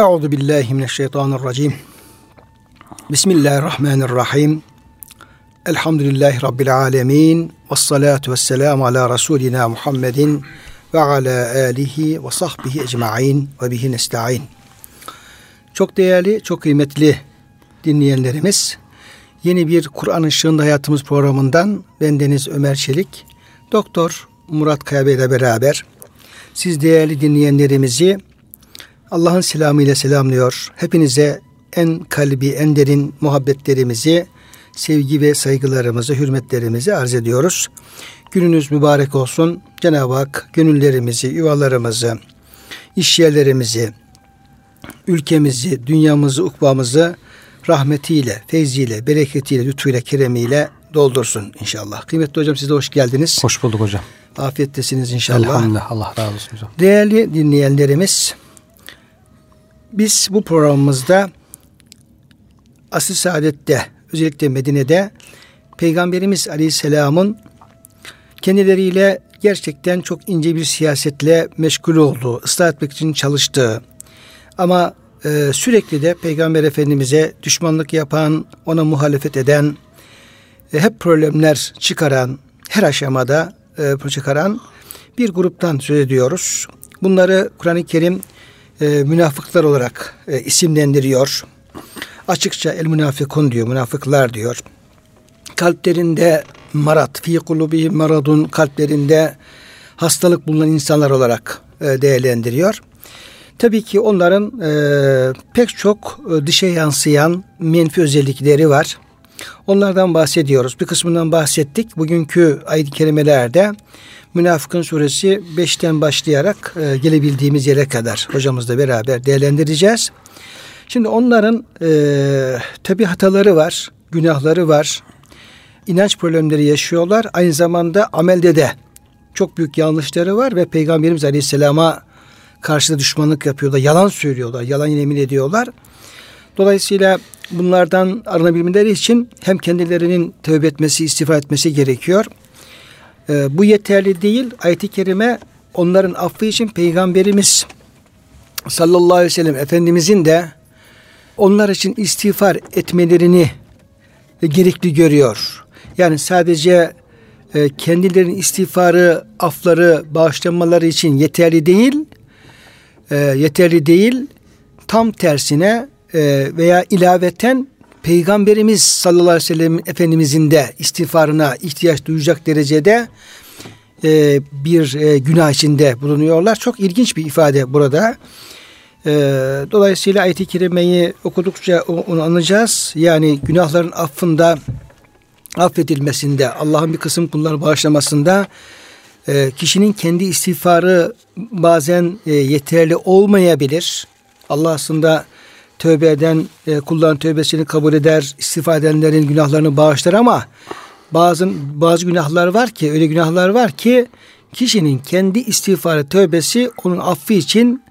Euzu billahi mineşşeytanirracim. Bismillahirrahmanirrahim. Elhamdülillahi rabbil alamin. Ves salatu vesselamü ala rasulina Muhammedin ve ala alihi ve sahbihi ecmaîn ve bihi nestaîn. Çok değerli, çok kıymetli dinleyenlerimiz, yeni bir Kur'an ışığında hayatımız programından bendeniz Ömer Çelik, Doktor Murat Kaya ile beraber siz değerli dinleyenlerimizi Allah'ın selamıyla selamlıyor. Hepinize en kalbi, en derin muhabbetlerimizi, sevgi ve saygılarımızı, hürmetlerimizi arz ediyoruz. Gününüz mübarek olsun. Cenab-ı Hak gönüllerimizi, yuvalarımızı, iş yerlerimizi, ülkemizi, dünyamızı, ukbamızı rahmetiyle, feyziyle, bereketiyle, lütfuyla, keremiyle doldursun inşallah. Kıymetli hocam siz de hoş geldiniz. Hoş bulduk hocam. Afiyettesiniz inşallah. Elhamdülillah. Allah razı olsun hocam. Değerli dinleyenlerimiz, biz bu programımızda Asıl Saadet'te, özellikle Medine'de Peygamberimiz Aleyhisselam'ın kendileriyle gerçekten çok ince bir siyasetle meşgul olduğu, ıslah etmek için çalıştığı ama e, sürekli de Peygamber Efendimiz'e düşmanlık yapan, ona muhalefet eden, e, hep problemler çıkaran, her aşamada e, çıkaran bir gruptan söz ediyoruz. Bunları Kur'an-ı Kerim e, münafıklar olarak e, isimlendiriyor. Açıkça el münafıkun diyor, münafıklar diyor. Kalplerinde marat, fi kulubihim maradun kalplerinde hastalık bulunan insanlar olarak e, değerlendiriyor. Tabii ki onların e, pek çok e, dışa yansıyan menfi özellikleri var. Onlardan bahsediyoruz. Bir kısmından bahsettik. Bugünkü ayet-i kerimelerde Münafıkın suresi 5'ten başlayarak e, gelebildiğimiz yere kadar hocamızla beraber değerlendireceğiz. Şimdi onların e, tabi hataları var, günahları var, inanç problemleri yaşıyorlar. Aynı zamanda amelde de çok büyük yanlışları var ve Peygamberimiz Aleyhisselam'a karşı düşmanlık yapıyorlar, yalan söylüyorlar, yalan yemin ediyorlar. Dolayısıyla bunlardan arınabilmeleri için hem kendilerinin tövbe etmesi, istifa etmesi gerekiyor. Ee, bu yeterli değil. Ayet-i kerime onların affı için Peygamberimiz sallallahu aleyhi ve sellem Efendimizin de onlar için istiğfar etmelerini gerekli görüyor. Yani sadece e, kendilerinin istiğfarı, afları, bağışlanmaları için yeterli değil, e, yeterli değil, tam tersine e, veya ilaveten Peygamberimiz sallallahu aleyhi ve sellem Efendimizin de istiğfarına ihtiyaç duyacak derecede e, bir e, günah içinde bulunuyorlar. Çok ilginç bir ifade burada. E, dolayısıyla ayet-i kerimeyi okudukça onu anlayacağız. Yani günahların affında, affedilmesinde, Allah'ın bir kısım kulları bağışlamasında e, kişinin kendi istiğfarı bazen e, yeterli olmayabilir. Allah aslında tövbe eden e, kulların tövbesini kabul eder, istifa edenlerin günahlarını bağışlar ama bazı bazı günahlar var ki öyle günahlar var ki kişinin kendi istiğfarı tövbesi onun affı için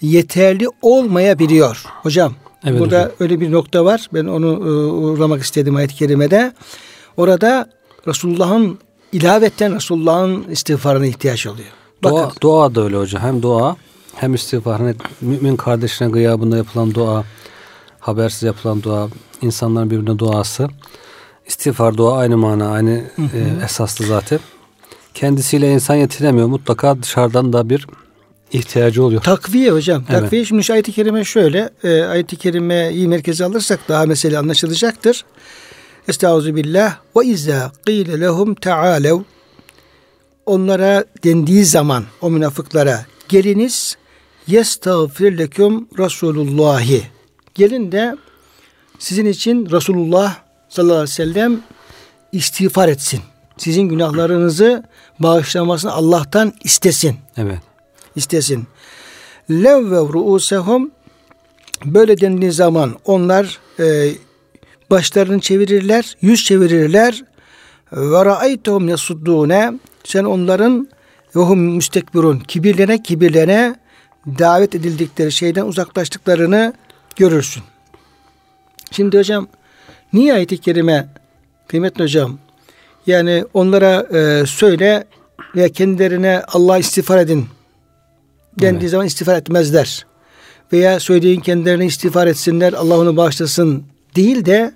yeterli olmayabiliyor. Hocam evet, burada hocam. öyle bir nokta var. Ben onu e, uğramak istedim ayet-i kerimede. Orada Resulullah'ın ilavetten Resulullah'ın istiğfarına ihtiyaç oluyor. Bakın. Dua, dua da öyle hocam. Hem dua hem istiğfar. mümin kardeşine gıyabında yapılan dua, habersiz yapılan dua, insanların birbirine duası. İstiğfar dua aynı mana, aynı E, esaslı zaten. Kendisiyle insan yetinemiyor. Mutlaka dışarıdan da bir ihtiyacı oluyor. Takviye hocam. Evet. Takviye şimdi ayet-i kerime şöyle. E, ayet-i kerimeyi merkeze alırsak daha mesele anlaşılacaktır. Estaizu billah ve izâ qîle lehum teâlev onlara dendiği zaman o münafıklara geliniz yestağfir leküm Resulullahi. Gelin de sizin için Resulullah sallallahu aleyhi ve sellem istiğfar etsin. Sizin günahlarınızı bağışlamasını Allah'tan istesin. Evet. İstesin. Lev ve ruusehum böyle dendiği zaman onlar e, başlarını çevirirler, yüz çevirirler. Ve ra'aytuhum yasuddune sen onların ve hum müstekbirun kibirlene kibirlene davet edildikleri şeyden uzaklaştıklarını görürsün. Şimdi hocam niye ayet-i kerime kıymetli hocam yani onlara e, söyle veya kendilerine Allah istiğfar edin dendiği evet. zaman istiğfar etmezler. veya söylediğin kendilerine istiğfar etsinler Allah onu bağışlasın değil de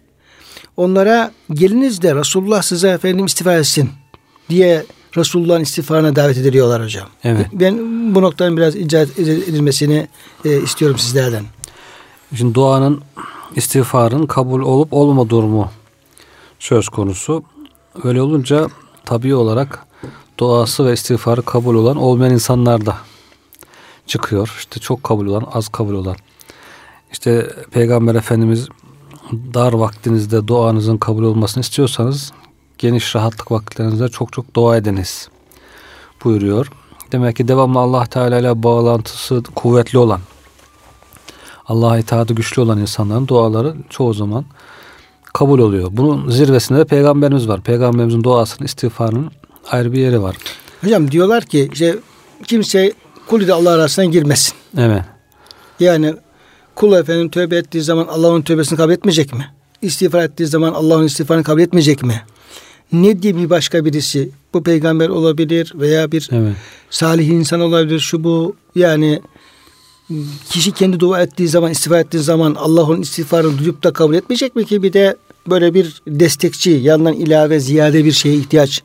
onlara geliniz de Resulullah size efendim istiğfar etsin diye Resulullah'ın istiğfarına davet ediliyorlar hocam. Evet. Ben bu noktanın biraz icat edilmesini e, istiyorum sizlerden. Şimdi duanın istiğfarın kabul olup olma durumu söz konusu. Öyle olunca tabii olarak duası ve istiğfarı kabul olan olmayan insanlar da çıkıyor. İşte çok kabul olan, az kabul olan. İşte Peygamber Efendimiz dar vaktinizde duanızın kabul olmasını istiyorsanız geniş rahatlık vakitlerinizde çok çok dua ediniz buyuruyor. Demek ki devamlı Allah Teala ile bağlantısı kuvvetli olan, Allah'a itaatı güçlü olan insanların duaları çoğu zaman kabul oluyor. Bunun zirvesinde de peygamberimiz var. Peygamberimizin duasının, istiğfarının ayrı bir yeri var. Hocam diyorlar ki işte kimse kul ile Allah arasına girmesin. Evet. Yani kul efendim tövbe ettiği zaman Allah'ın tövbesini kabul etmeyecek mi? İstiğfar ettiği zaman Allah'ın istiğfarını kabul etmeyecek mi? Ne diye bir başka birisi bu peygamber olabilir veya bir evet. salih insan olabilir şu bu yani kişi kendi dua ettiği zaman istiğfar ettiği zaman Allah'ın istiğfarını duyup da kabul etmeyecek mi ki bir de böyle bir destekçi yandan ilave ziyade bir şeye ihtiyaç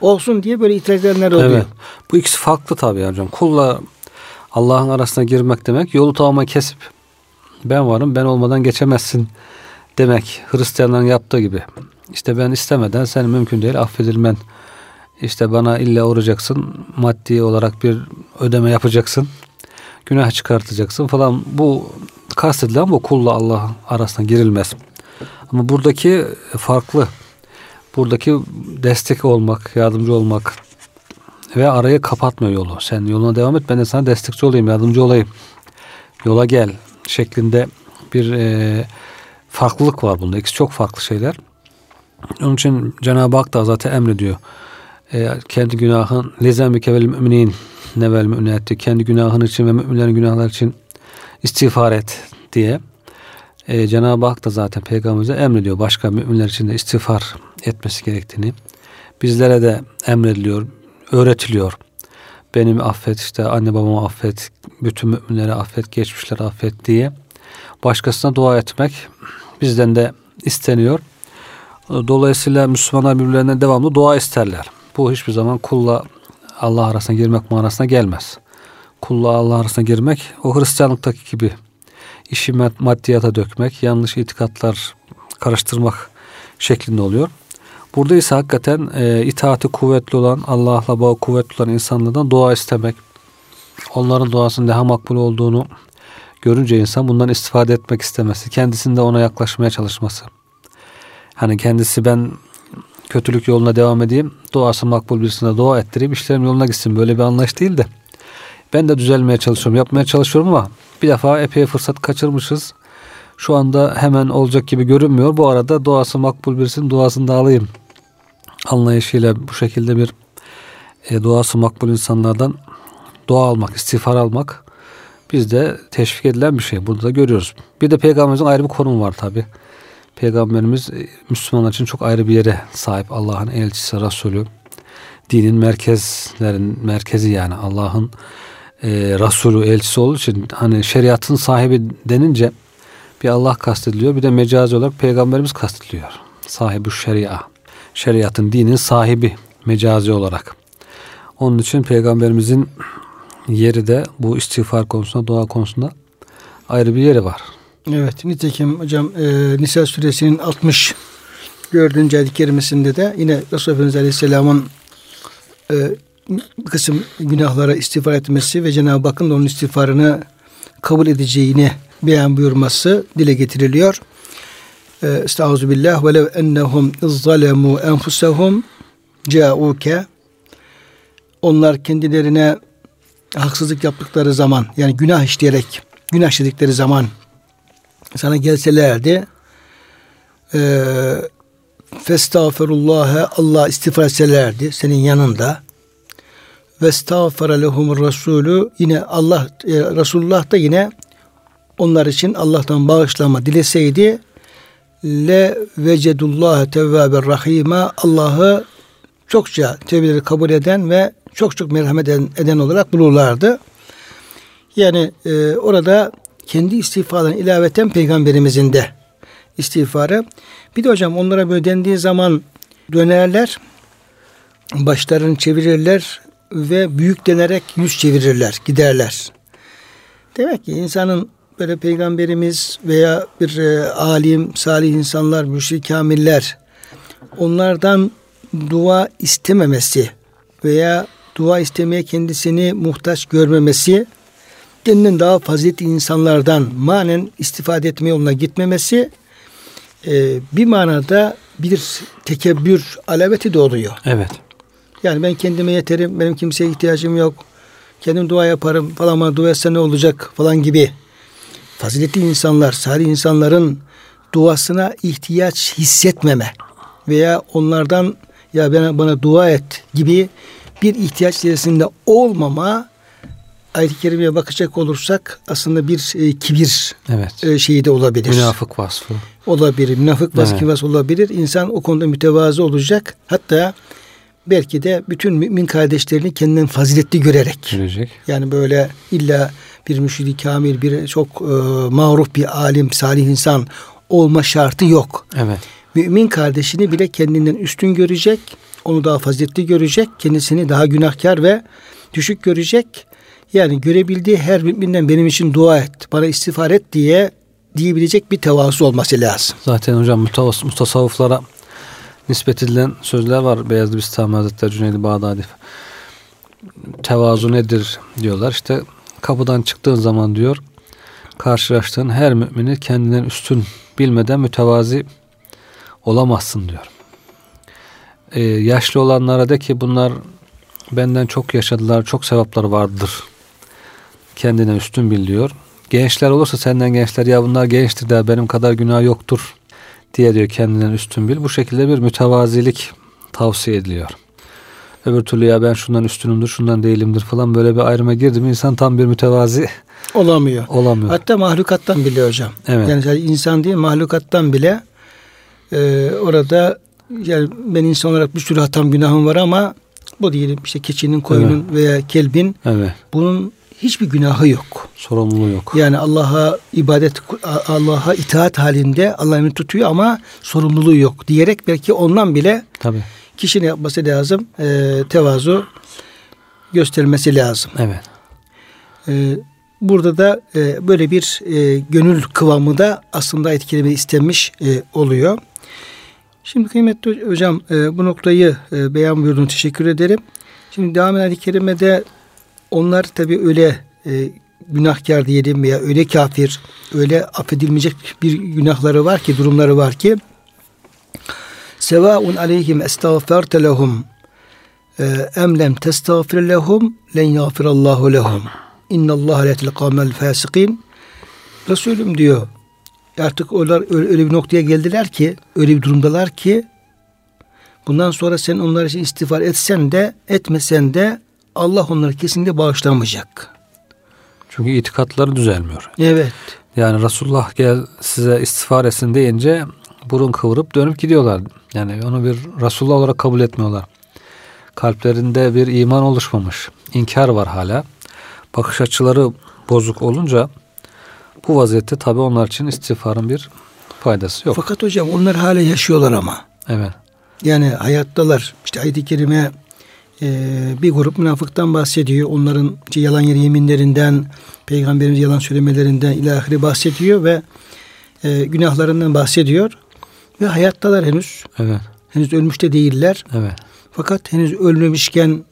olsun diye böyle itiraz edenler oluyor. Evet. Bu ikisi farklı tabii hocam. Kulla Allah'ın arasına girmek demek yolu tamamen kesip ben varım ben olmadan geçemezsin demek Hristiyanların yaptığı gibi. İşte ben istemeden sen mümkün değil affedilmen. İşte bana illa uğrayacaksın. Maddi olarak bir ödeme yapacaksın. Günah çıkartacaksın falan. Bu kastedilen bu kulla Allah arasına girilmez. Ama buradaki farklı. Buradaki destek olmak, yardımcı olmak ve arayı kapatmıyor yolu. Sen yoluna devam et ben de sana destekçi olayım, yardımcı olayım. Yola gel şeklinde bir e, farklılık var bunda. İkisi çok farklı şeyler. Onun için Cenab-ı Hak da zaten emrediyor. E, kendi günahın lezemike vel müminin nevel müminati kendi günahın için ve müminlerin günahları için istiğfar et diye. E, Cenab-ı Hak da zaten peygamberimize emrediyor. Başka müminler için de istiğfar etmesi gerektiğini. Bizlere de emrediliyor, öğretiliyor. Benim affet işte anne babamı affet, bütün müminleri affet, geçmişleri affet diye başkasına dua etmek bizden de isteniyor. Dolayısıyla Müslümanlar birbirlerine devamlı dua isterler. Bu hiçbir zaman kulla Allah arasına girmek manasına gelmez. Kulla Allah arasına girmek o Hristiyanlıktaki gibi işi maddiyata dökmek, yanlış itikatlar karıştırmak şeklinde oluyor. Burada ise hakikaten e, itaati kuvvetli olan, Allah'la bağı kuvvetli olan insanlardan dua istemek, onların duasının daha makbul olduğunu görünce insan bundan istifade etmek istemesi, kendisinde ona yaklaşmaya çalışması. Hani kendisi ben kötülük yoluna devam edeyim, duası makbul birisine dua ettireyim, işlerim yoluna gitsin. Böyle bir anlayış değil de ben de düzelmeye çalışıyorum, yapmaya çalışıyorum ama bir defa epey fırsat kaçırmışız. Şu anda hemen olacak gibi görünmüyor. Bu arada duası makbul birisinin duasını da alayım anlayışıyla bu şekilde bir e, duası makbul insanlardan dua almak, istiğfar almak bizde teşvik edilen bir şey. Burada da görüyoruz. Bir de peygamberimizin ayrı bir konumu var tabi. Peygamberimiz e, Müslümanlar için çok ayrı bir yere sahip. Allah'ın elçisi, Resulü. Dinin merkezlerin merkezi yani Allah'ın e, Resulü, elçisi olduğu için hani şeriatın sahibi denince bir Allah kastediliyor bir de mecazi olarak peygamberimiz kastediliyor. Sahibi şeria. Şeriatın, dinin sahibi mecazi olarak. Onun için peygamberimizin yeri de bu istiğfar konusunda, dua konusunda ayrı bir yeri var. Evet, nitekim hocam e, Nisa suresinin 60 gördüğünce ayet kerimesinde de yine Resulullah Efendimiz Aleyhisselam'ın e, bir kısım günahlara istiğfar etmesi ve Cenab-ı Hakk'ın onun istiğfarını kabul edeceğini beyan buyurması dile getiriliyor. E, Estağuzu billah ve lev ennehum zalemu enfusehum ca'uke onlar kendilerine haksızlık yaptıkları zaman yani günah işleyerek günah işledikleri zaman sana gelselerdi e, festağfirullah'a Allah istiğfar etselerdi senin yanında ve lehumur rasulü yine Allah e, Resulullah da yine onlar için Allah'tan bağışlama dileseydi le vecedullah tevvaber rahime Allah'ı çokça tevbeleri kabul eden ve çok çok merhamet eden, eden olarak bulurlardı. Yani e, orada kendi istiğfarlarına ilaveten peygamberimizin de istiğfarı. Bir de hocam onlara böyle dendiği zaman dönerler, başlarını çevirirler ve büyük denerek yüz çevirirler, giderler. Demek ki insanın böyle peygamberimiz veya bir e, alim, salih insanlar, müşrik kamiller onlardan dua istememesi veya dua istemeye kendisini muhtaç görmemesi kendinden daha faziletli insanlardan manen istifade etme yoluna gitmemesi e, bir manada bir tekebbür alameti doğuruyor. Evet. Yani ben kendime yeterim, benim kimseye ihtiyacım yok. Kendim dua yaparım falan ama dua etse ne olacak falan gibi. Faziletli insanlar, salih insanların duasına ihtiyaç hissetmeme veya onlardan ya bana, bana dua et gibi bir ihtiyaç içerisinde olmama ayet-i kerimeye bakacak olursak aslında bir e, kibir evet. e, şeyi de olabilir. Münafık vasfı. Olabilir. Münafık vasfı evet. olabilir. İnsan o konuda mütevazı olacak. Hatta belki de bütün mümin kardeşlerini kendinden faziletli görerek. Görecek. Yani böyle illa bir müşid kamil, bir çok e, mağruf bir alim, salih insan olma şartı yok. Evet. Mümin kardeşini bile kendinden üstün görecek, onu daha faziletli görecek, kendisini daha günahkar ve düşük görecek. Yani görebildiği her müminden benim için dua et, bana istiğfar et diye diyebilecek bir tevazu olması lazım. Zaten hocam mutasavvıflara nispet edilen sözler var. Beyazlı Bistami Hazretleri Cüneydi Bağdadi. Tevazu nedir diyorlar. İşte kapıdan çıktığın zaman diyor karşılaştığın her mümini kendinden üstün bilmeden mütevazi olamazsın diyor. Ee, yaşlı olanlara de ki bunlar benden çok yaşadılar, çok sevapları vardır. Kendine üstün bil diyor. Gençler olursa senden gençler ya bunlar gençtir de benim kadar günah yoktur diye diyor kendinden üstün bil. Bu şekilde bir mütevazilik tavsiye ediliyor. Öbür türlü ya ben şundan üstünümdür, şundan değilimdir falan böyle bir ayrıma girdi mi insan tam bir mütevazi olamıyor. Olamıyor. Hatta mahlukattan bile hocam. Evet. Yani insan değil mahlukattan bile e, orada yani ben insan olarak bir sürü hatam günahım var ama bu diyelim işte keçinin, koyunun evet. veya kelbin evet. bunun hiçbir günahı yok. Sorumluluğu yok. Yani Allah'a ibadet, Allah'a itaat halinde Allah'ını tutuyor ama sorumluluğu yok diyerek belki ondan bile Tabii. kişinin yapması lazım. E, tevazu göstermesi lazım. Evet. E, burada da e, böyle bir e, gönül kıvamı da aslında etkileme istenmiş e, oluyor. Şimdi kıymetli hocam e, bu noktayı e, beyan buyurduğun teşekkür ederim. Şimdi devam eden kerimede onlar tabi öyle e, günahkar diyelim veya öyle kafir, öyle affedilmeyecek bir günahları var ki, durumları var ki Sevaun aleyhim estağferte lehum e, em lem testağfir lehum len yağfirallahu lehum. İnnallah la yetlqamel fasikin Resulüm diyor artık onlar öyle bir noktaya geldiler ki öyle bir durumdalar ki bundan sonra sen onlar için istiğfar etsen de etmesen de Allah onları kesinlikle bağışlamayacak. Çünkü itikatları düzelmiyor. Evet. Yani Resulullah gel size istiğfar etsin deyince burun kıvırıp dönüp gidiyorlar. Yani onu bir Resulullah olarak kabul etmiyorlar. Kalplerinde bir iman oluşmamış. İnkar var hala. Bakış açıları bozuk olunca bu vaziyette tabi onlar için istiğfarın bir faydası yok. Fakat hocam onlar hala yaşıyorlar ama. Evet. Yani hayattalar. İşte ayet-i kerime bir grup münafıktan bahsediyor. Onların yalan yeri yeminlerinden, peygamberimiz yalan söylemelerinden ilahiri bahsediyor ve e, günahlarından bahsediyor. Ve hayattalar henüz. Evet. Henüz ölmüş de değiller. Evet. Fakat henüz ölmemişken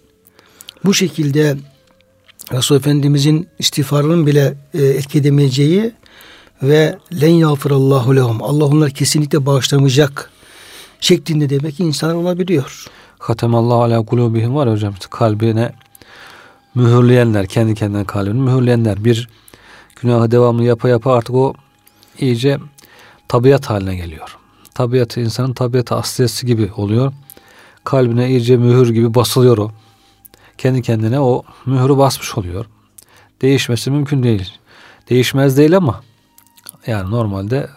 bu şekilde Resul Efendimizin istiğfarının bile e, etki edemeyeceği ve len yağfirallahu lehum. Allah onları kesinlikle bağışlamayacak şeklinde demek insanlar olabiliyor. Hatemallahu ala kulubihim var ya hocam işte kalbine mühürleyenler kendi kendine kalbini mühürleyenler bir günahı devamlı yapa yapa artık o iyice tabiat haline geliyor. Tabiatı insanın tabiatı asliyesi gibi oluyor. Kalbine iyice mühür gibi basılıyor o. Kendi kendine o mühürü basmış oluyor. Değişmesi mümkün değil. Değişmez değil ama yani normalde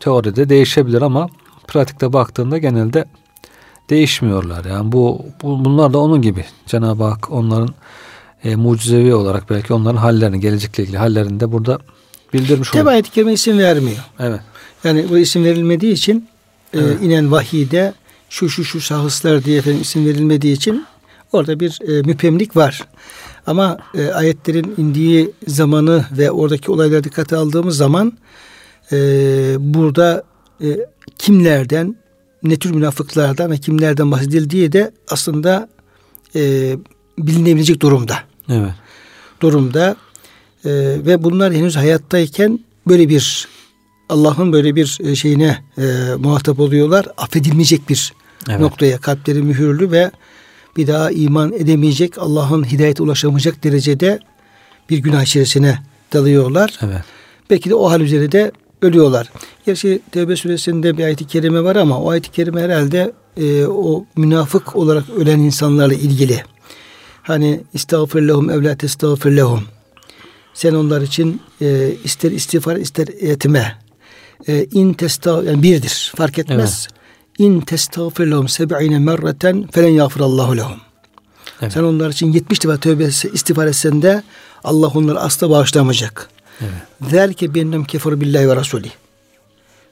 teoride değişebilir ama pratikte baktığında genelde değişmiyorlar. Yani bu, bu bunlar da onun gibi. Cenab-ı Hak onların e, mucizevi olarak belki onların hallerini, gelecekle ilgili hallerini de burada bildirmiş Tabi oluyor. ayet-i kerime isim vermiyor. Evet. Yani bu isim verilmediği için e, Evet. inen vahiyde şu şu şu şahıslar diye efendim isim verilmediği için orada bir e, müphemlik var. Ama e, ayetlerin indiği zamanı ve oradaki olayları dikkate aldığımız zaman e, burada e, kimlerden ne tür münafıklardan ve kimlerden bahsedildiği de aslında e, bilinebilecek durumda. Evet. Durumda E, ve bunlar henüz hayattayken böyle bir Allah'ın böyle bir e, şeyine e, muhatap oluyorlar. Affedilmeyecek bir Evet. noktaya kalpleri mühürlü ve bir daha iman edemeyecek Allah'ın hidayete ulaşamayacak derecede bir günah içerisine dalıyorlar. Evet. Belki de o hal üzere de ölüyorlar. Gerçi Tevbe suresinde bir ayet-i kerime var ama o ayet-i kerime herhalde e, o münafık olarak ölen insanlarla ilgili. Hani istağfir lehum evla testağfir lehum. Sen onlar için e, ister istiğfar ister etme. E, in testa yani birdir. Fark etmez. İn testağfir lehum seb'ine merreten felen yağfirallahu lehum. Evet. Sen onlar için 70 defa tövbe istiğfar etsen de Allah onları asla bağışlamayacak. Zelke bennem keferu billahi ve rasulih.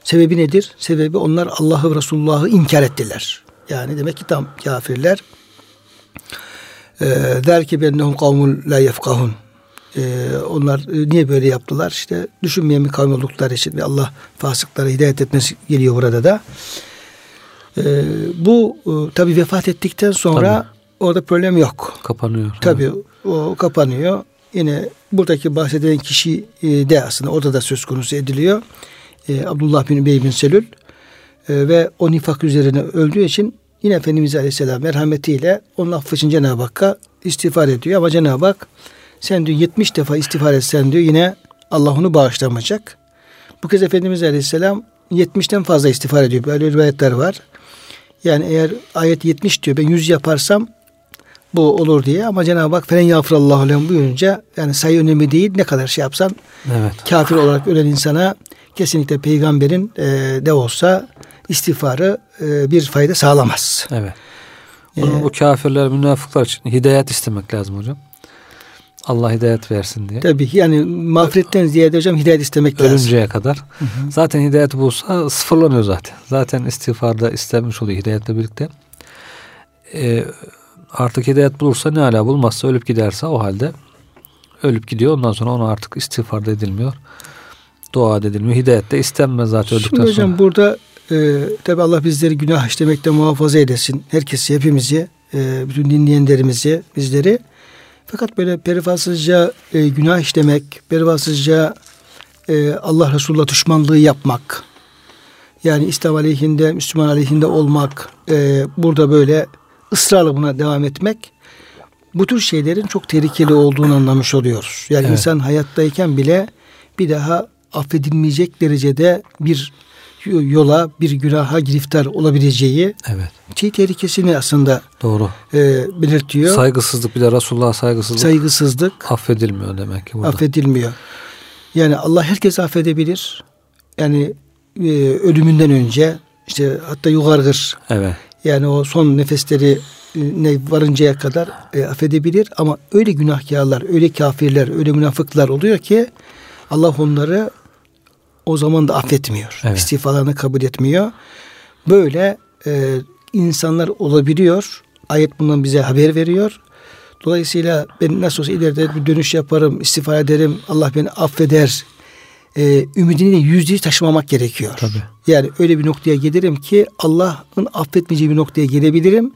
Sebebi nedir? Sebebi onlar Allah'ı ve Resulullah'ı inkar ettiler. Yani demek ki tam kafirler. Ee, Zelke bennehum kavmun la yefkahun. Ee, onlar e, niye böyle yaptılar? İşte düşünmeyen bir kavim oldukları için ve Allah fasıklara hidayet etmesi geliyor burada da. Ee, bu e, tabi vefat ettikten sonra orada problem yok. Kapanıyor. Tabii o kapanıyor. Yine buradaki bahsedilen kişi e, de aslında orada da söz konusu ediliyor. E, Abdullah bin Übey bin Selül E, ve o nifak üzerine öldüğü için yine Efendimiz Aleyhisselam merhametiyle onun affı için Cenab-ı Hakk'a istiğfar ediyor. Ama Cenab-ı Hak sen diyor 70 defa istiğfar etsen diyor yine Allah onu bağışlamayacak. Bu kez Efendimiz Aleyhisselam 70'ten fazla istiğfar ediyor. Böyle rivayetler var. Yani eğer ayet 70 diyor ben 100 yaparsam bu olur diye ama Cenab-ı Hak felen yağfirallahu lehum buyurunca yani sayı önemli değil ne kadar şey yapsan Evet. kafir olarak ölen insana kesinlikle peygamberin e, de olsa istiğfarı e, bir fayda sağlamaz. Evet. Bunun Ee, bu kafirler, münafıklar için hidayet istemek lazım hocam. Allah hidayet versin diye. Tabii yani mağfiretten ziyade hocam hidayet istemek lazım. Ölünceye kadar. Zaten hidayet bulsa sıfırlanıyor zaten. Zaten istiğfarda istenmiş oluyor hidayetle birlikte. Ee, artık hidayet bulursa ne ala bulmazsa ölüp giderse o halde ölüp gidiyor. Ondan sonra ona artık istiğfarda edilmiyor. Dua edilmiyor. Hidayet de istenmez zaten öldükten Şimdi hocam sonra. burada e, tabi Allah bizleri günah işlemekten muhafaza edesin. Herkesi, hepimizi, e, bütün dinleyenlerimizi, bizleri. Fakat böyle perifasızca e, günah işlemek, perifasızca e, Allah Resulullah düşmanlığı yapmak, yani İslam aleyhinde, Müslüman aleyhinde olmak, e, burada böyle ısrarla buna devam etmek, bu tür şeylerin çok tehlikeli olduğunu anlamış oluyoruz. Yani Evet. insan hayattayken bile bir daha affedilmeyecek derecede bir yola, bir günaha giriftar olabileceği Evet. şey tehlikesini aslında Doğru. e, belirtiyor. Saygısızlık bir de Resulullah'a saygısızlık Saygısızlık affedilmiyor demek ki burada. affedilmiyor. Yani Allah herkes affedebilir. Yani e, ölümünden önce işte hatta yugargır Evet. Yani o son nefesleri e, ne varıncaya kadar e, affedebilir ama öyle günahkarlar, öyle kafirler, öyle münafıklar oluyor ki Allah onları o zaman da affetmiyor. Evet. İstiğfalarını kabul etmiyor. Böyle e, insanlar olabiliyor. Ayet bundan bize haber veriyor. Dolayısıyla ben nasıl olsa ileride bir dönüş yaparım, istiğfar ederim, Allah beni affeder. E, ümidini de yüzde yüz taşımamak gerekiyor. Tabii. Yani öyle bir noktaya gelirim ki Allah'ın affetmeyeceği bir noktaya gelebilirim.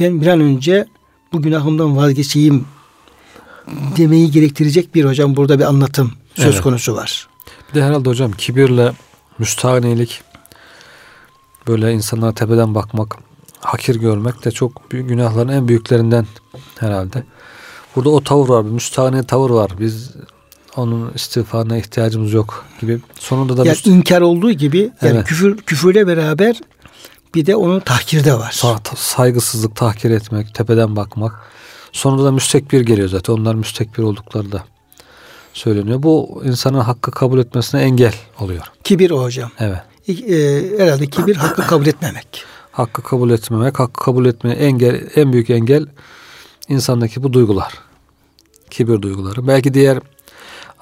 Ben bir an önce bu günahımdan vazgeçeyim demeyi gerektirecek bir hocam burada bir anlatım söz Evet. konusu var. Bir de herhalde hocam kibirle müstahanilik böyle insanlara tepeden bakmak, hakir görmek de çok büyük günahların en büyüklerinden herhalde. Burada o tavır var, bir müstahane tavır var. Biz onun istiğfarına ihtiyacımız yok gibi. Sonunda da Yani müst- inkar olduğu gibi yani Evet. küfür küfürle beraber bir de onun tahkirde var. sa- saygısızlık, tahkir etmek, tepeden bakmak. Sonunda da müstekbir geliyor zaten. Onlar müstekbir oldukları da söyleniyor. Bu insanın hakkı kabul etmesine engel oluyor. Kibir o hocam. Evet. İ- e, herhalde kibir hakkı kabul etmemek. Hakkı kabul etmemek, hakkı kabul etmeye engel, en büyük engel insandaki bu duygular. Kibir duyguları. Belki diğer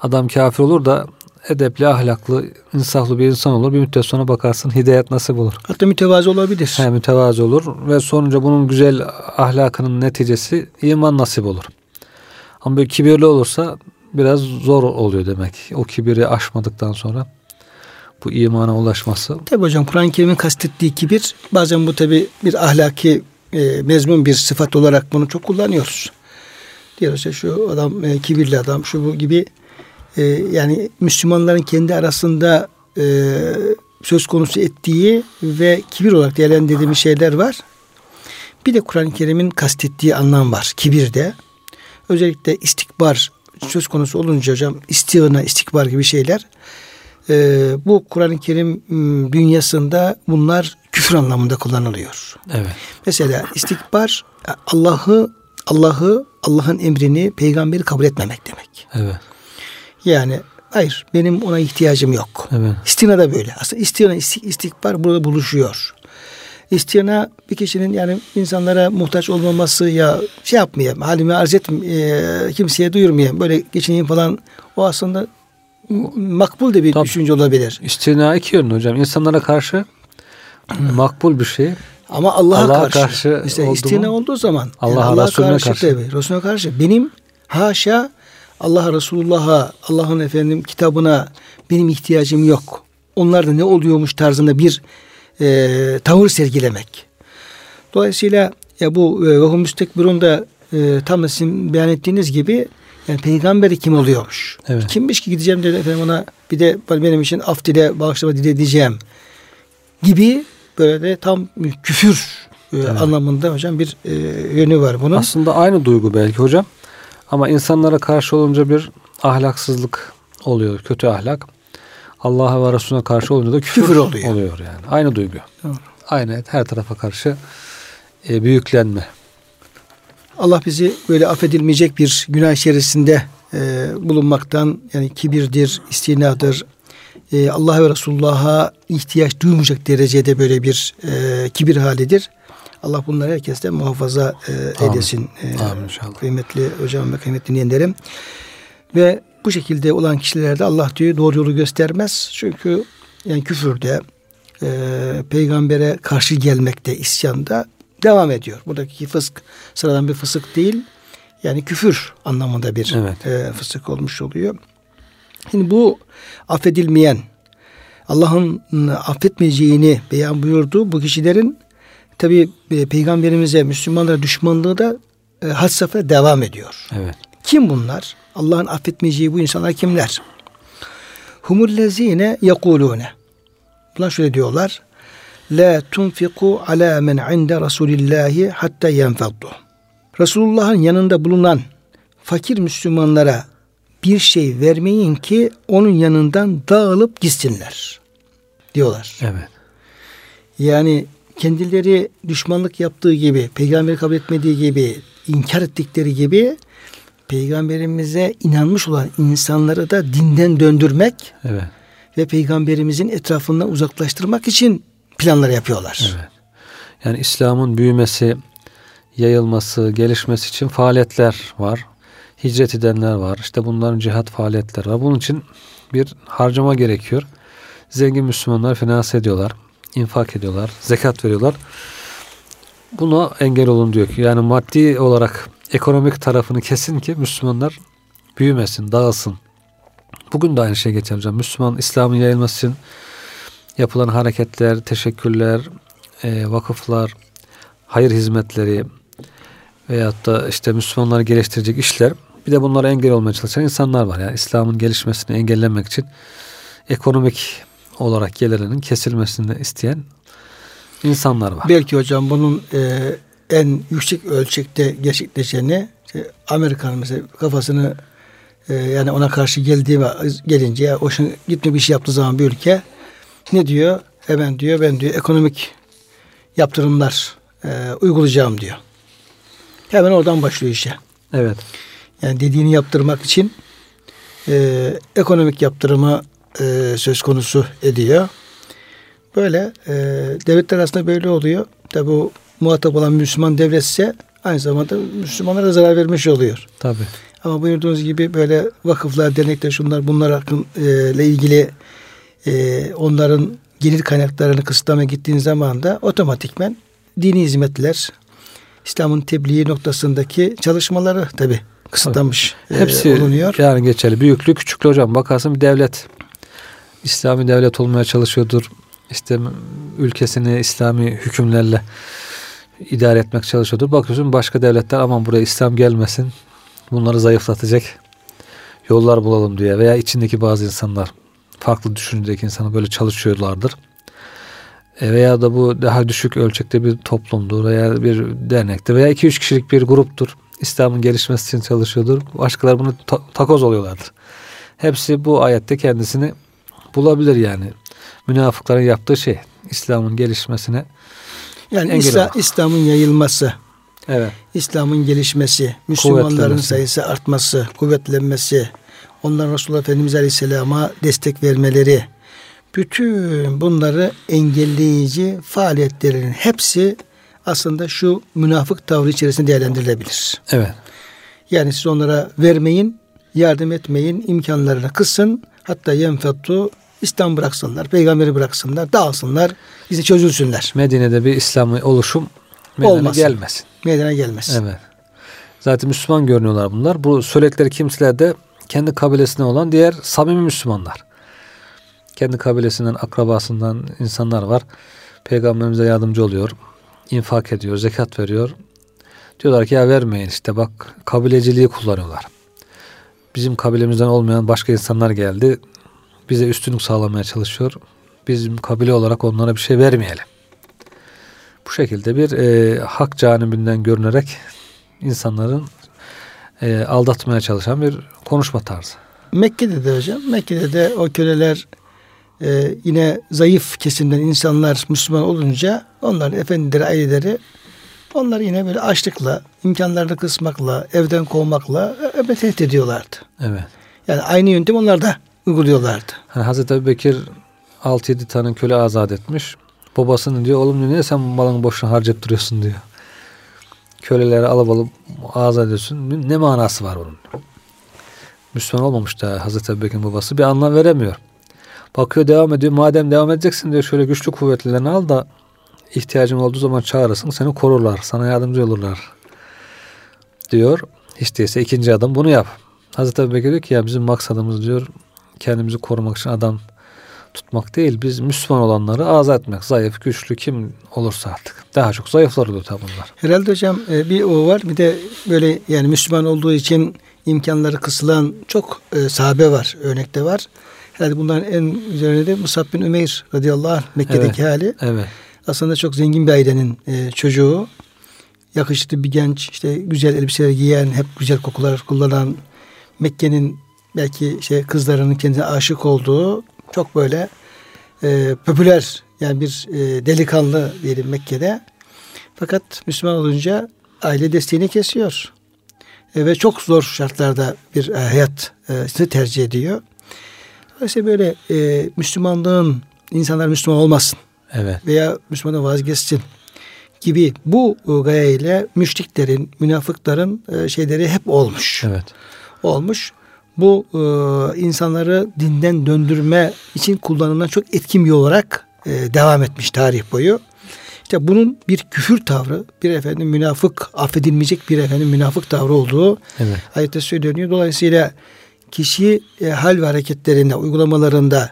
adam kafir olur da edepli, ahlaklı, insaflı bir insan olur. Bir müddet sonra bakarsın hidayet nasip olur. Hatta mütevazı olabilir. He, mütevazı olur ve sonuca bunun güzel ahlakının neticesi iman nasip olur. Ama böyle kibirli olursa biraz zor oluyor demek. O kibiri aşmadıktan sonra bu imana ulaşması. Tabi hocam Kur'an-ı Kerim'in kastettiği kibir bazen bu tabi bir ahlaki e, mezmun bir sıfat olarak bunu çok kullanıyoruz. Diyoruz işte şu adam e, kibirli adam şu bu gibi e, yani Müslümanların kendi arasında e, söz konusu ettiği ve kibir olarak değerlendirdiğimiz şeyler var. Bir de Kur'an-ı Kerim'in kastettiği anlam var kibirde. Özellikle istikbar söz konusu olunca hocam istigna, istikbar gibi şeyler e, bu Kur'an-ı Kerim dünyasında bunlar küfür anlamında kullanılıyor. Evet. Mesela istikbar Allah'ı Allah'ı Allah'ın emrini peygamberi kabul etmemek demek. Evet. Yani hayır benim ona ihtiyacım yok. Evet. İstina da böyle. Aslında istina istikbar burada buluşuyor. İstina bir kişinin yani insanlara muhtaç olmaması ya şey yapmayayım halimi arz etmeyeyim kimseye duyurmayayım böyle geçineyim falan o aslında makbul de bir Tabii. düşünce olabilir. İstina iki yönlü hocam. İnsanlara karşı makbul bir şey. Ama Allah'a Allah karşı, karşı işte istina mu? olduğu zaman Allah yani Allah'a Resulüne karşı, karşı. Tabii, Resulüne karşı benim haşa Allah Resulullah'a, Allah'ın efendim kitabına benim ihtiyacım yok. Onlar da ne oluyormuş tarzında bir e, tavır sergilemek. Dolayısıyla ya bu e, Ruhun Müstekbirun da e, tam sizin beyan ettiğiniz gibi yani peygamberi kim oluyormuş? Evet. Kimmiş ki gideceğim dedi efendim ona bir de benim için af dile bağışlama dile diyeceğim gibi böyle de tam küfür e, evet. anlamında hocam bir e, yönü var bunun. Aslında aynı duygu belki hocam. Ama insanlara karşı olunca bir ahlaksızlık oluyor, kötü ahlak. Allah'a ve Resulüne karşı olunca da küfür, küfür oluyor. oluyor yani. Aynı duygu. Doğru. Aynı her tarafa karşı e, büyüklenme. Allah bizi böyle affedilmeyecek bir günah içerisinde e, bulunmaktan yani kibirdir, istinadır, e, Allah ve Resulullah'a ihtiyaç duymayacak derecede böyle bir e, kibir halidir. Allah bunları herkesten muhafaza e, edesin. Amin. E, Amin inşallah. Kıymetli hocam ve kıymetli dinleyenlerim. Ve bu şekilde olan kişilerde Allah diyor doğru yolu göstermez. Çünkü yani küfürde, e, peygambere karşı gelmekte, isyanda devam ediyor. Buradaki fısk sıradan bir fısık değil. Yani küfür anlamında bir evet. e, fısık olmuş oluyor. Şimdi bu affedilmeyen, Allah'ın affetmeyeceğini beyan buyurduğu bu kişilerin tabi e, peygamberimize, Müslümanlara düşmanlığı da e, had safhada devam ediyor. Evet. Kim bunlar? Allah'ın affetmeyeceği bu insanlar kimler? Humullezine yekulune. Bunlar şöyle diyorlar. La tunfiku ala men inde Resulillahi hatta yenfaddu. Resulullah'ın yanında bulunan fakir Müslümanlara bir şey vermeyin ki onun yanından dağılıp gitsinler diyorlar. Evet. Yani kendileri düşmanlık yaptığı gibi, peygamberi kabul etmediği gibi, inkar ettikleri gibi peygamberimize inanmış olan insanları da dinden döndürmek evet. ve peygamberimizin etrafından uzaklaştırmak için planlar yapıyorlar. Evet. Yani İslam'ın büyümesi, yayılması, gelişmesi için faaliyetler var. Hicret edenler var. İşte bunların cihat faaliyetleri var. Bunun için bir harcama gerekiyor. Zengin Müslümanlar finanse ediyorlar. İnfak ediyorlar. Zekat veriyorlar. Buna engel olun diyor ki yani maddi olarak ekonomik tarafını kesin ki Müslümanlar büyümesin, dağılsın. Bugün de aynı şey geçer hocam. Müslüman İslam'ın yayılması için yapılan hareketler, teşekkürler, e, vakıflar, hayır hizmetleri veyahut da işte Müslümanları geliştirecek işler bir de bunlara engel olmaya çalışan insanlar var. Yani İslam'ın gelişmesini engellemek için ekonomik olarak gelirinin kesilmesini isteyen insanlar var. Belki hocam bunun e, en yüksek ölçekte gerçekleşeni işte Amerikan mesela kafasını e, yani ona karşı geldiği gelince o şimdi gitme bir şey yaptığı zaman bir ülke ne diyor? Hemen diyor ben diyor ekonomik yaptırımlar e, uygulayacağım diyor. Hemen oradan başlıyor işe. Evet. Yani dediğini yaptırmak için e, ekonomik yaptırımı e, söz konusu ediyor. Böyle e, devletler arasında böyle oluyor. Tabi bu muhatap olan Müslüman devletse aynı zamanda Müslümanlara zarar vermiş oluyor. Tabi. Ama buyurduğunuz gibi böyle vakıflar, dernekler, şunlar bunlar hakkın, e, ilgili e, onların gelir kaynaklarını kısıtlamaya gittiğin zaman da otomatikmen dini hizmetler, İslam'ın tebliği noktasındaki çalışmaları tabi kısıtlanmış e, Hepsi olunuyor. Yani geçerli. Büyüklü küçüklü hocam bakarsın bir devlet İslami devlet olmaya çalışıyordur. İşte ülkesini İslami hükümlerle idare etmek çalışıyordur. Bakıyorsun başka devletler aman buraya İslam gelmesin. Bunları zayıflatacak yollar bulalım diye veya içindeki bazı insanlar farklı düşüncedeki insanlar böyle çalışıyorlardır. E veya da bu daha düşük ölçekte bir toplumdur veya bir dernektir veya iki üç kişilik bir gruptur. İslam'ın gelişmesi için çalışıyordur. Başkaları bunu ta- takoz oluyorlardır. Hepsi bu ayette kendisini bulabilir yani. Münafıkların yaptığı şey İslam'ın gelişmesine yani İsla, İslam'ın yayılması, evet. İslam'ın gelişmesi, Müslümanların sayısı artması, kuvvetlenmesi, onların Resulullah Efendimiz Aleyhisselam'a destek vermeleri, bütün bunları engelleyici faaliyetlerin hepsi aslında şu münafık tavrı içerisinde değerlendirilebilir. Evet. Yani siz onlara vermeyin, yardım etmeyin, imkanlarını kısın. Hatta yenfettu İslam bıraksınlar, peygamberi bıraksınlar, dağılsınlar, bizi çözülsünler. Medine'de bir İslam oluşum meydana Olmasın. gelmesin. Meydana gelmesin. Evet. Zaten Müslüman görünüyorlar bunlar. Bu söyledikleri kimseler de kendi kabilesine olan diğer samimi Müslümanlar. Kendi kabilesinden, akrabasından insanlar var. Peygamberimize yardımcı oluyor. infak ediyor, zekat veriyor. Diyorlar ki ya vermeyin işte bak kabileciliği kullanıyorlar. Bizim kabilemizden olmayan başka insanlar geldi bize üstünlük sağlamaya çalışıyor. Bizim kabile olarak onlara bir şey vermeyelim. Bu şekilde bir e, hak canibinden görünerek insanların e, aldatmaya çalışan bir konuşma tarzı. Mekke'de de hocam, Mekke'de de o köleler e, yine zayıf kesimden insanlar Müslüman olunca onların efendileri, aileleri onlar yine böyle açlıkla, imkanlarını kısmakla, evden kovmakla e, tehdit ediyorlardı. Evet. Yani aynı yöntem onlar da uyguluyorlardı. Yani Hazreti Ebu Bekir 6-7 tane köle azat etmiş. Babasının diyor oğlum diyor niye sen malını boşuna harcayıp duruyorsun diyor. Köleleri alıp alıp azat ediyorsun. Ne manası var bunun? Müslüman olmamış da Hazreti Ebu Bekir'in babası bir anlam veremiyor. Bakıyor devam ediyor. Madem devam edeceksin diyor şöyle güçlü kuvvetlilerini al da ihtiyacın olduğu zaman çağırırsın. Seni korurlar. Sana yardımcı olurlar. Diyor. Hiç değilse ikinci adım bunu yap. Hazreti Ebu Bekir diyor ki ya bizim maksadımız diyor kendimizi korumak için adam tutmak değil. Biz Müslüman olanları azat etmek. Zayıf, güçlü kim olursa artık. Daha çok zayıflar oluyor tabi bunlar. Herhalde hocam e, bir o var. Bir de böyle yani Müslüman olduğu için imkanları kısılan çok e, sahabe var. Örnekte var. Herhalde bunların en üzerine de Musab bin Ümeyr radıyallahu anh Mekke'deki evet, hali. Evet. Aslında çok zengin bir ailenin e, çocuğu. Yakışıklı bir genç, işte güzel elbiseler giyen, hep güzel kokular kullanan, Mekke'nin belki şey kızlarının kendine aşık olduğu çok böyle e, popüler yani bir e, delikanlı diyelim Mekke'de. Fakat Müslüman olunca aile desteğini kesiyor. E, ve çok zor şartlarda bir e, hayat e, tercih ediyor. Dolayısıyla böyle e, Müslümanlığın insanlar Müslüman olmasın. Evet. Veya Müslümanı vazgeçsin gibi bu gayeyle müşriklerin, münafıkların e, şeyleri hep olmuş. Evet. Olmuş bu e, insanları dinden döndürme için kullanılan çok etkin bir olarak e, devam etmiş tarih boyu. İşte bunun bir küfür tavrı, bir efendim münafık, affedilmeyecek bir efendim münafık tavrı olduğu evet. ayette söyleniyor. Dolayısıyla kişi e, hal ve hareketlerinde, uygulamalarında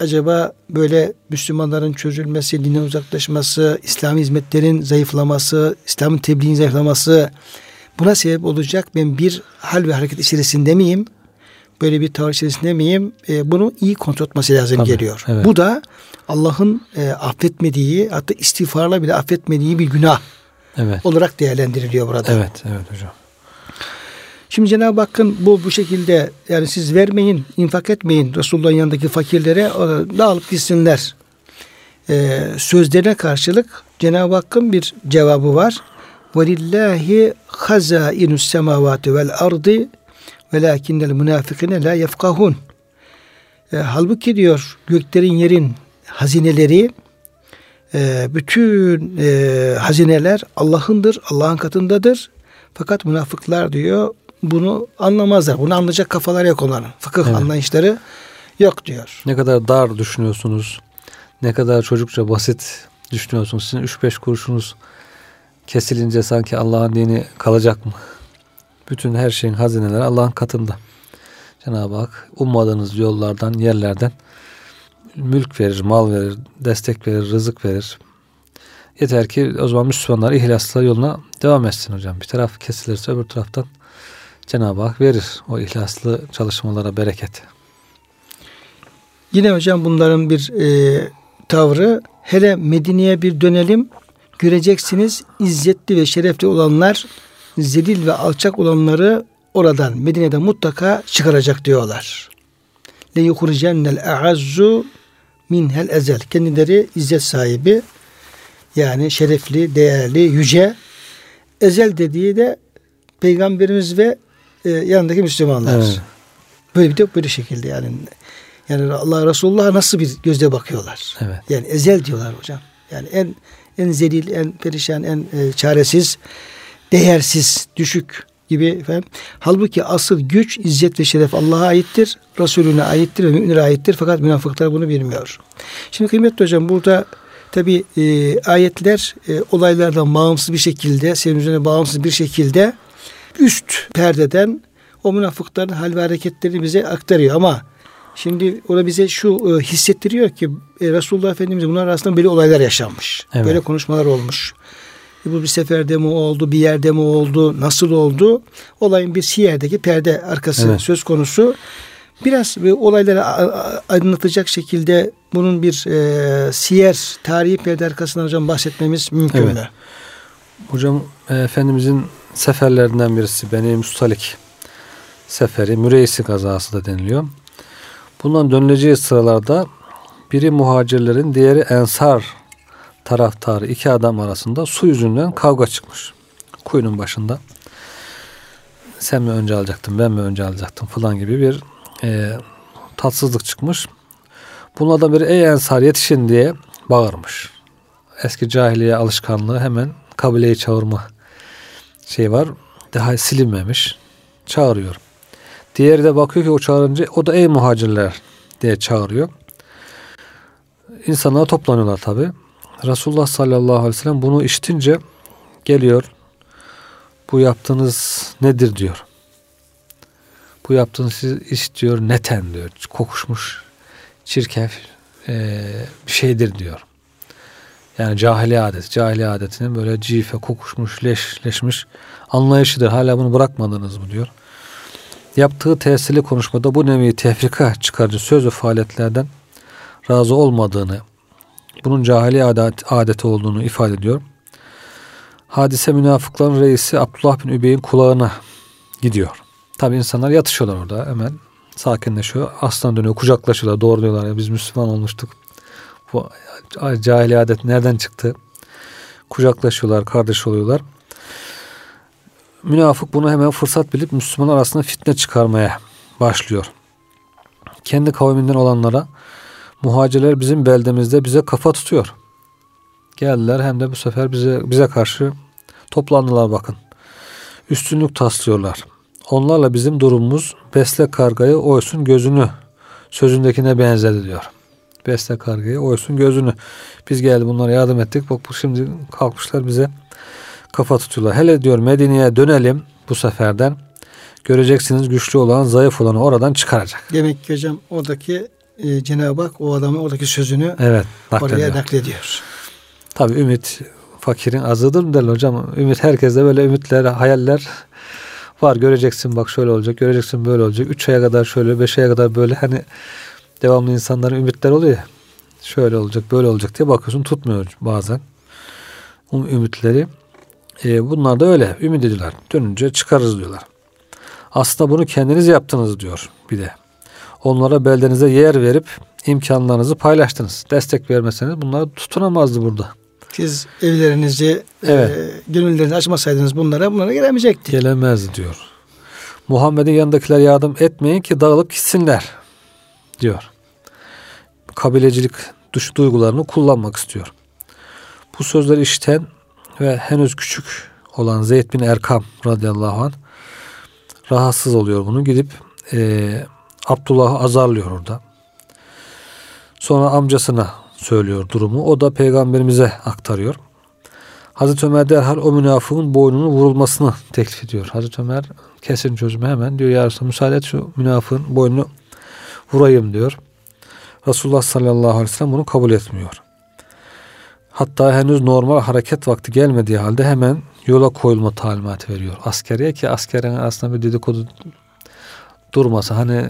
acaba böyle Müslümanların çözülmesi, dinden uzaklaşması, İslam hizmetlerin zayıflaması, İslam'ın tebliğin zayıflaması buna sebep olacak ben bir hal ve hareket içerisinde miyim? böyle bir tavır içerisinde miyim? E, bunu iyi kontrol etmesi lazım Tabii, geliyor. Evet. Bu da Allah'ın e, affetmediği hatta istiğfarla bile affetmediği bir günah evet. olarak değerlendiriliyor burada. Evet, evet hocam. Şimdi Cenab-ı Hakk'ın bu bu şekilde yani siz vermeyin, infak etmeyin Resulullah'ın yanındaki fakirlere e, dağılıp gitsinler. Ee, sözlerine karşılık Cenab-ı Hakk'ın bir cevabı var. Velillahi hazainus semavati vel ardı Velakinnel münafikine la yefkahun. E, halbuki diyor göklerin yerin hazineleri e, bütün e, hazineler Allah'ındır, Allah'ın katındadır. Fakat münafıklar diyor bunu anlamazlar. Bunu anlayacak kafalar yok onların. Fıkıh evet. anlayışları yok diyor. Ne kadar dar düşünüyorsunuz. Ne kadar çocukça basit düşünüyorsunuz. Sizin 3-5 kuruşunuz kesilince sanki Allah'ın dini kalacak mı? Bütün her şeyin hazineleri Allah'ın katında. Cenab-ı Hak ummadığınız yollardan, yerlerden mülk verir, mal verir, destek verir, rızık verir. Yeter ki o zaman Müslümanlar ihlasla yoluna devam etsin hocam. Bir taraf kesilirse öbür taraftan Cenab-ı Hak verir o ihlaslı çalışmalara bereket. Yine hocam bunların bir e, tavrı hele Medine'ye bir dönelim göreceksiniz izzetli ve şerefli olanlar zelil ve alçak olanları oradan Medine'de mutlaka çıkaracak diyorlar. Le yuhricennel a'azzu minhel ezel. Kendileri izzet sahibi yani şerefli, değerli, yüce. Ezel dediği de peygamberimiz ve e, yanındaki Müslümanlar. Evet. Böyle bir de böyle şekilde yani. Yani Allah Resulullah nasıl bir gözle bakıyorlar. Evet. Yani ezel diyorlar hocam. Yani en en zelil, en perişan, en e, çaresiz, değersiz, düşük gibi efendim. Halbuki asıl güç, izzet ve şeref Allah'a aittir. Resulüne aittir ve müminlere aittir. Fakat münafıklar bunu bilmiyor. Şimdi kıymetli hocam burada tabi e, ayetler e, olaylardan bağımsız bir şekilde, senin üzerine bağımsız bir şekilde üst perdeden o münafıkların hal ve hareketlerini bize aktarıyor ama Şimdi o da bize şu e, hissettiriyor ki e, Resulullah Efendimiz bunlar arasında böyle olaylar yaşanmış. Evet. Böyle konuşmalar olmuş. E, bu bir seferde mi oldu, bir yerde mi oldu, nasıl oldu? Olayın bir siyerdeki perde arkası evet. söz konusu. Biraz bir olayları aydınlatacak şekilde bunun bir e, siyer, tarihi perde arkasından hocam bahsetmemiz mümkün evet. mü? Hocam e, Efendimizin seferlerinden birisi Beni Mustalik seferi, Müreysi kazası da deniliyor. Bundan dönüleceği sıralarda biri muhacirlerin diğeri ensar taraftarı iki adam arasında su yüzünden kavga çıkmış. Kuyunun başında. Sen mi önce alacaktın ben mi önce alacaktım falan gibi bir e, tatsızlık çıkmış. Bunlardan biri ey ensar yetişin diye bağırmış. Eski cahiliye alışkanlığı hemen kabileyi çağırma şey var. Daha silinmemiş. Çağırıyor. Diğeri de bakıyor ki o çağırınca o da ey muhacirler diye çağırıyor. İnsanlar toplanıyorlar tabi. Resulullah sallallahu aleyhi ve sellem bunu işitince geliyor. Bu yaptığınız nedir diyor. Bu yaptığınız iş diyor neten diyor. Kokuşmuş çirkef e, bir şeydir diyor. Yani cahili adet. Cahili adetinin böyle cife, kokuşmuş, leşleşmiş anlayışıdır. Hala bunu bırakmadınız mı diyor. Yaptığı tesirli konuşmada bu nevi tefrika çıkarıcı söz ve faaliyetlerden razı olmadığını, bunun cahili adet, adeti olduğunu ifade ediyor. Hadise münafıkların reisi Abdullah bin Übey'in kulağına gidiyor. Tabi insanlar yatışıyorlar orada hemen sakinleşiyor. Aslan dönüyor kucaklaşıyorlar doğruluyorlar ya biz Müslüman olmuştuk. Bu cahili adet nereden çıktı? Kucaklaşıyorlar kardeş oluyorlar. Münafık bunu hemen fırsat bilip Müslüman arasında fitne çıkarmaya başlıyor. Kendi kavminden olanlara muhacirler bizim beldemizde bize kafa tutuyor. Geldiler hem de bu sefer bize bize karşı toplandılar bakın. Üstünlük taslıyorlar. Onlarla bizim durumumuz besle kargayı oysun gözünü sözündekine benzedi diyor. Besle kargayı oysun gözünü. Biz geldi bunlara yardım ettik. Bak bu şimdi kalkmışlar bize kafa tutuyorlar. Hele diyor Medine'ye dönelim bu seferden. Göreceksiniz güçlü olan zayıf olanı oradan çıkaracak. Demek ki hocam oradaki e, Cenab-ı Hak o adamın oradaki sözünü evet, naklediyor. oraya naklediyor. Tabi ümit fakirin azıdır mı derler hocam. Ümit herkeste böyle ümitler, hayaller var. Göreceksin bak şöyle olacak, göreceksin böyle olacak. Üç aya kadar şöyle, beş aya kadar böyle hani devamlı insanların ümitler oluyor ya. Şöyle olacak, böyle olacak diye bakıyorsun tutmuyor bazen. O ümitleri. E, bunlar da öyle. Ümit ediyorlar. Dönünce çıkarız diyorlar. Aslında bunu kendiniz yaptınız diyor bir de. Onlara beldenize yer verip imkanlarınızı paylaştınız. Destek vermeseniz bunlar tutunamazdı burada. Siz evlerinizi, evet. e, gönüllerinizi açmasaydınız bunlara, bunlara gelemeyecekti. Gelemez diyor. Muhammed'in yanındakiler yardım etmeyin ki dağılıp gitsinler diyor. Kabilecilik duş duygularını kullanmak istiyor. Bu sözleri işiten ve henüz küçük olan Zeyd bin Erkam radıyallahu anh rahatsız oluyor bunu. Gidip e, Abdullah'ı azarlıyor orada. Sonra amcasına söylüyor durumu. O da peygamberimize aktarıyor. Hazreti Ömer derhal o münafığın boynunun vurulmasını teklif ediyor. Hazreti Ömer kesin çözümü hemen diyor ya Resulallah müsaade et şu münafığın boynunu vurayım diyor. Resulullah sallallahu aleyhi ve sellem bunu kabul etmiyor. Hatta henüz normal hareket vakti gelmediği halde hemen yola koyulma talimatı veriyor. Askeriye ki askerin aslında bir dedikodu durmasa hani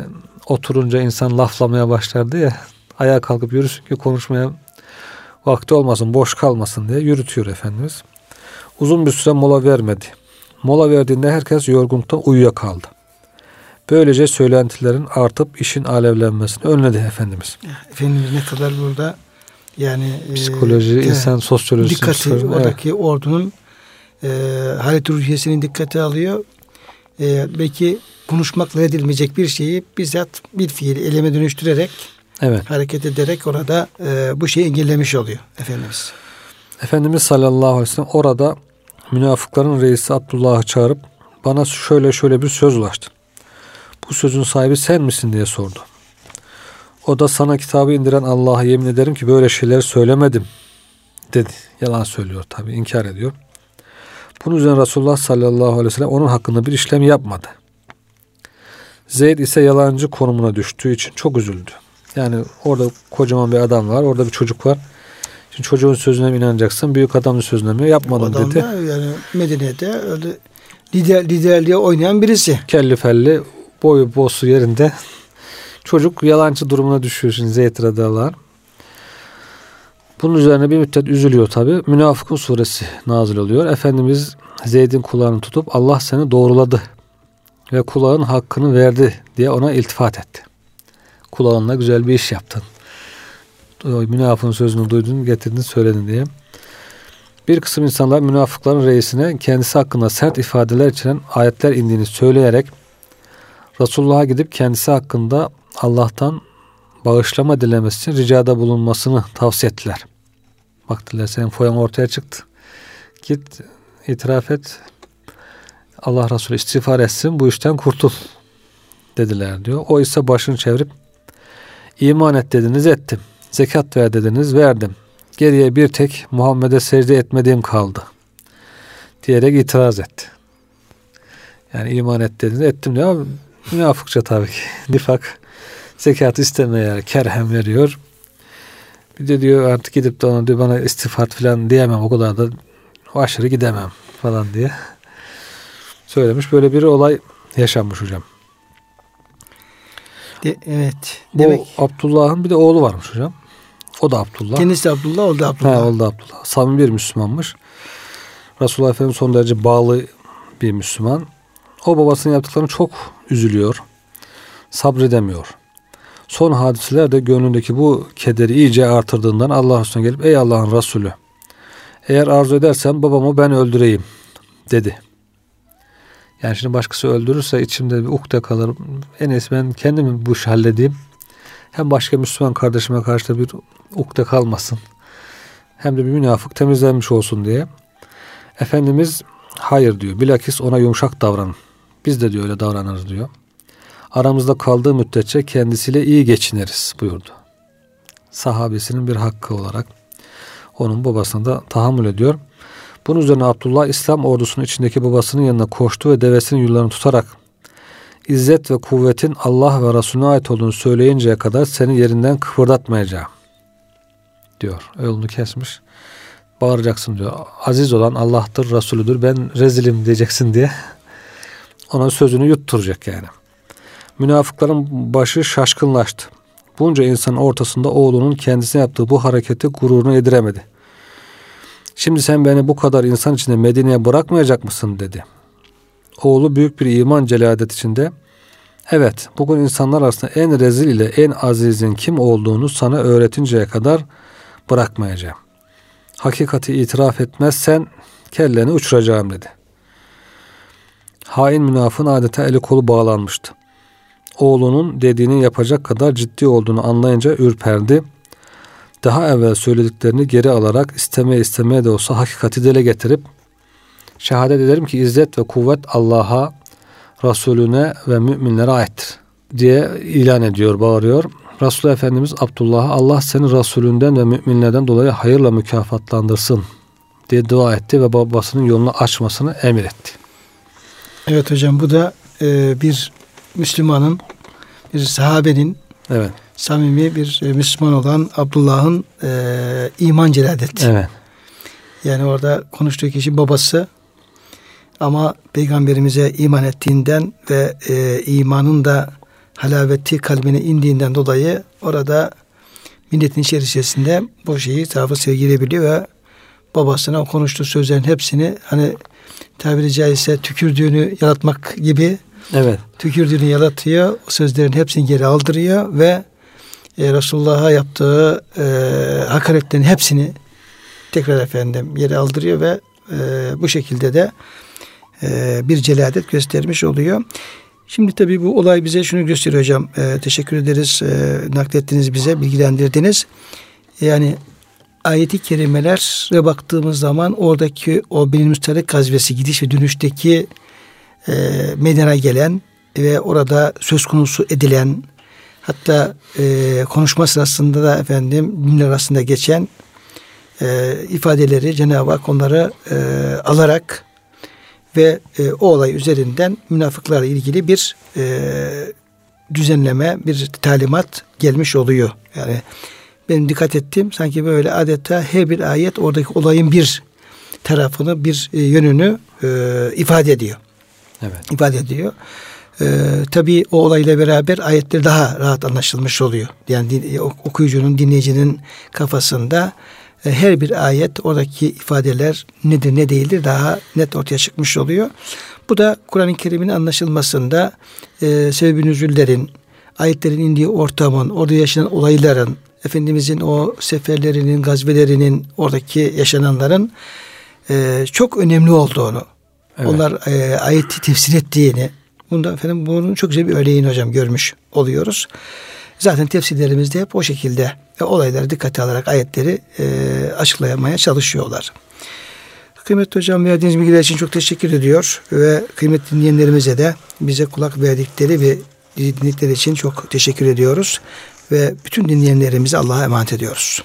oturunca insan laflamaya başlardı ya ayağa kalkıp yürüsün ki konuşmaya vakti olmasın boş kalmasın diye yürütüyor Efendimiz. Uzun bir süre mola vermedi. Mola verdiğinde herkes yorgunluktan uyuyakaldı. Böylece söylentilerin artıp işin alevlenmesini önledi Efendimiz. Efendimiz ne kadar burada yani e, psikoloji, e, insan sosyolojisi dikkati oradaki evet. ordunun e, halet ruhiyesini dikkate alıyor. E, belki konuşmakla edilmeyecek bir şeyi bizzat bir fiili eleme dönüştürerek evet. hareket ederek orada e, bu şeyi engellemiş oluyor Efendimiz. Efendimiz sallallahu aleyhi ve sellem orada münafıkların reisi Abdullah'ı çağırıp bana şöyle şöyle bir söz ulaştı. Bu sözün sahibi sen misin diye sordu. O da sana kitabı indiren Allah'a yemin ederim ki böyle şeyler söylemedim dedi. Yalan söylüyor tabi inkar ediyor. Bunun üzerine Resulullah sallallahu aleyhi ve sellem onun hakkında bir işlem yapmadı. Zeyd ise yalancı konumuna düştüğü için çok üzüldü. Yani orada kocaman bir adam var, orada bir çocuk var. Şimdi çocuğun sözüne mi inanacaksın, büyük adamın sözüne mi yapmadım adam dedi. Yani Medine'de öyle lider, liderliğe oynayan birisi. Kelli felli, boyu bosu yerinde. Çocuk yalancı durumuna düşüyor şimdi Zeyd radıyallahu Bunun üzerine bir müddet üzülüyor tabi. Münafıkun suresi nazil oluyor. Efendimiz Zeyd'in kulağını tutup Allah seni doğruladı ve kulağın hakkını verdi diye ona iltifat etti. Kulağınla güzel bir iş yaptın. Münafığın sözünü duydun, getirdin, söyledin diye. Bir kısım insanlar münafıkların reisine kendisi hakkında sert ifadeler içeren ayetler indiğini söyleyerek Resulullah'a gidip kendisi hakkında Allah'tan bağışlama dilemesi için ricada bulunmasını tavsiye ettiler. Baktılar senin foyan ortaya çıktı. Git itiraf et. Allah Resulü istiğfar etsin bu işten kurtul dediler diyor. O ise başını çevirip iman et dediniz ettim. Zekat ver dediniz verdim. Geriye bir tek Muhammed'e secde etmediğim kaldı. Diyerek itiraz etti. Yani iman et dediniz ettim diyor. Münafıkça tabii ki. Nifak zekat istemeye kerhem veriyor. Bir de diyor artık gidip de ona diyor bana istifat falan diyemem o kadar da aşırı gidemem falan diye söylemiş. Böyle bir olay yaşanmış hocam. De, evet. Bu demek. Abdullah'ın bir de oğlu varmış hocam. O da Abdullah. Kendisi Abdullah, o da Abdullah. He, o da Abdullah. Samimi bir Müslümanmış. Resulullah Efendimiz son derece bağlı bir Müslüman. O babasının yaptıklarını çok üzülüyor. Sabredemiyor. Son hadiseler de gönlündeki bu kederi iyice artırdığından Allah Resulüne gelip ey Allah'ın Resulü eğer arzu edersen babamı ben öldüreyim dedi. Yani şimdi başkası öldürürse içimde bir ukde kalır. En iyisi ben kendimi bu işi halledeyim. Hem başka Müslüman kardeşime karşı da bir ukde kalmasın. Hem de bir münafık temizlenmiş olsun diye. Efendimiz hayır diyor. Bilakis ona yumuşak davranın. Biz de diyor öyle davranırız diyor. Aramızda kaldığı müddetçe kendisiyle iyi geçiniriz buyurdu. Sahabesinin bir hakkı olarak onun babasına da tahammül ediyor. Bunun üzerine Abdullah İslam ordusunun içindeki babasının yanına koştu ve devesinin yıllarını tutarak İzzet ve kuvvetin Allah ve Resulüne ait olduğunu söyleyinceye kadar seni yerinden kıpırdatmayacağım diyor. Yolunu kesmiş. Bağıracaksın diyor. Aziz olan Allah'tır, Resulüdür. Ben rezilim diyeceksin diye. Ona sözünü yutturacak yani. Münafıkların başı şaşkınlaştı. Bunca insanın ortasında oğlunun kendisine yaptığı bu hareketi gururunu yediremedi. Şimdi sen beni bu kadar insan içinde Medine'ye bırakmayacak mısın dedi. Oğlu büyük bir iman celadet içinde Evet bugün insanlar arasında en rezil ile en azizin kim olduğunu sana öğretinceye kadar bırakmayacağım. Hakikati itiraf etmezsen kelleni uçuracağım dedi. Hain münafın adeta eli kolu bağlanmıştı. Oğlunun dediğini yapacak kadar ciddi olduğunu anlayınca ürperdi daha evvel söylediklerini geri alarak istemeye istemeye de olsa hakikati dile getirip şehadet ederim ki izzet ve kuvvet Allah'a Resulüne ve müminlere aittir diye ilan ediyor, bağırıyor. Resulullah Efendimiz Abdullah'a Allah seni Resulünden ve müminlerden dolayı hayırla mükafatlandırsın diye dua etti ve babasının yolunu açmasını emretti. Evet hocam bu da e, bir Müslümanın, bir sahabenin evet. samimi bir e, Müslüman olan Abdullah'ın e, iman celadeti. Evet. Yani orada konuştuğu kişi babası ama peygamberimize iman ettiğinden ve e, imanın da halaveti kalbine indiğinden dolayı orada milletin içerisinde bu şeyi tarafı sergileyebiliyor ve babasına o konuştuğu sözlerin hepsini hani tabiri caizse tükürdüğünü yaratmak gibi evet. tükürdüğünü yaratıyor. O sözlerin hepsini geri aldırıyor ve e, Resulullah'a yaptığı e, hakaretlerin hepsini tekrar efendim geri aldırıyor ve e, bu şekilde de e, bir celadet göstermiş oluyor. Şimdi tabii bu olay bize şunu gösteriyor hocam. E, teşekkür ederiz. E, naklettiniz bize, bilgilendirdiniz. Yani ayeti kerimelere baktığımız zaman oradaki o Benim Müstarek gazvesi gidiş ve dönüşteki e, gelen ve orada söz konusu edilen hatta e, konuşma sırasında da efendim cümle arasında geçen e, ifadeleri Cenab-ı Hak onları e, alarak ve e, o olay üzerinden münafıklarla ilgili bir e, düzenleme, bir talimat gelmiş oluyor. Yani benim dikkat ettiğim sanki böyle adeta her bir ayet oradaki olayın bir tarafını, bir e, yönünü e, ifade ediyor. Evet. İfade ediyor. E, tabii o olayla beraber ayetler daha rahat anlaşılmış oluyor. Yani din, okuyucunun, dinleyicinin kafasında e, her bir ayet oradaki ifadeler nedir ne değildir daha net ortaya çıkmış oluyor. Bu da Kur'an-ı Kerim'in anlaşılmasında e, sebebi nüzüllerin, ayetlerin indiği ortamın, orada yaşanan olayların, Efendimizin o seferlerinin, gazvelerinin, oradaki yaşananların e, çok önemli olduğunu, evet. onlar e, ayeti tefsir ettiğini, bunda efendim bunun çok güzel bir örneğini hocam görmüş oluyoruz. Zaten tefsirlerimizde hep o şekilde e, olayları dikkate alarak ayetleri e, açıklamaya çalışıyorlar. Kıymetli hocam verdiğiniz bilgiler için çok teşekkür ediyor ve kıymetli dinleyenlerimize de bize kulak verdikleri ve dinledikleri için çok teşekkür ediyoruz ve bütün dinleyenlerimizi Allah'a emanet ediyoruz.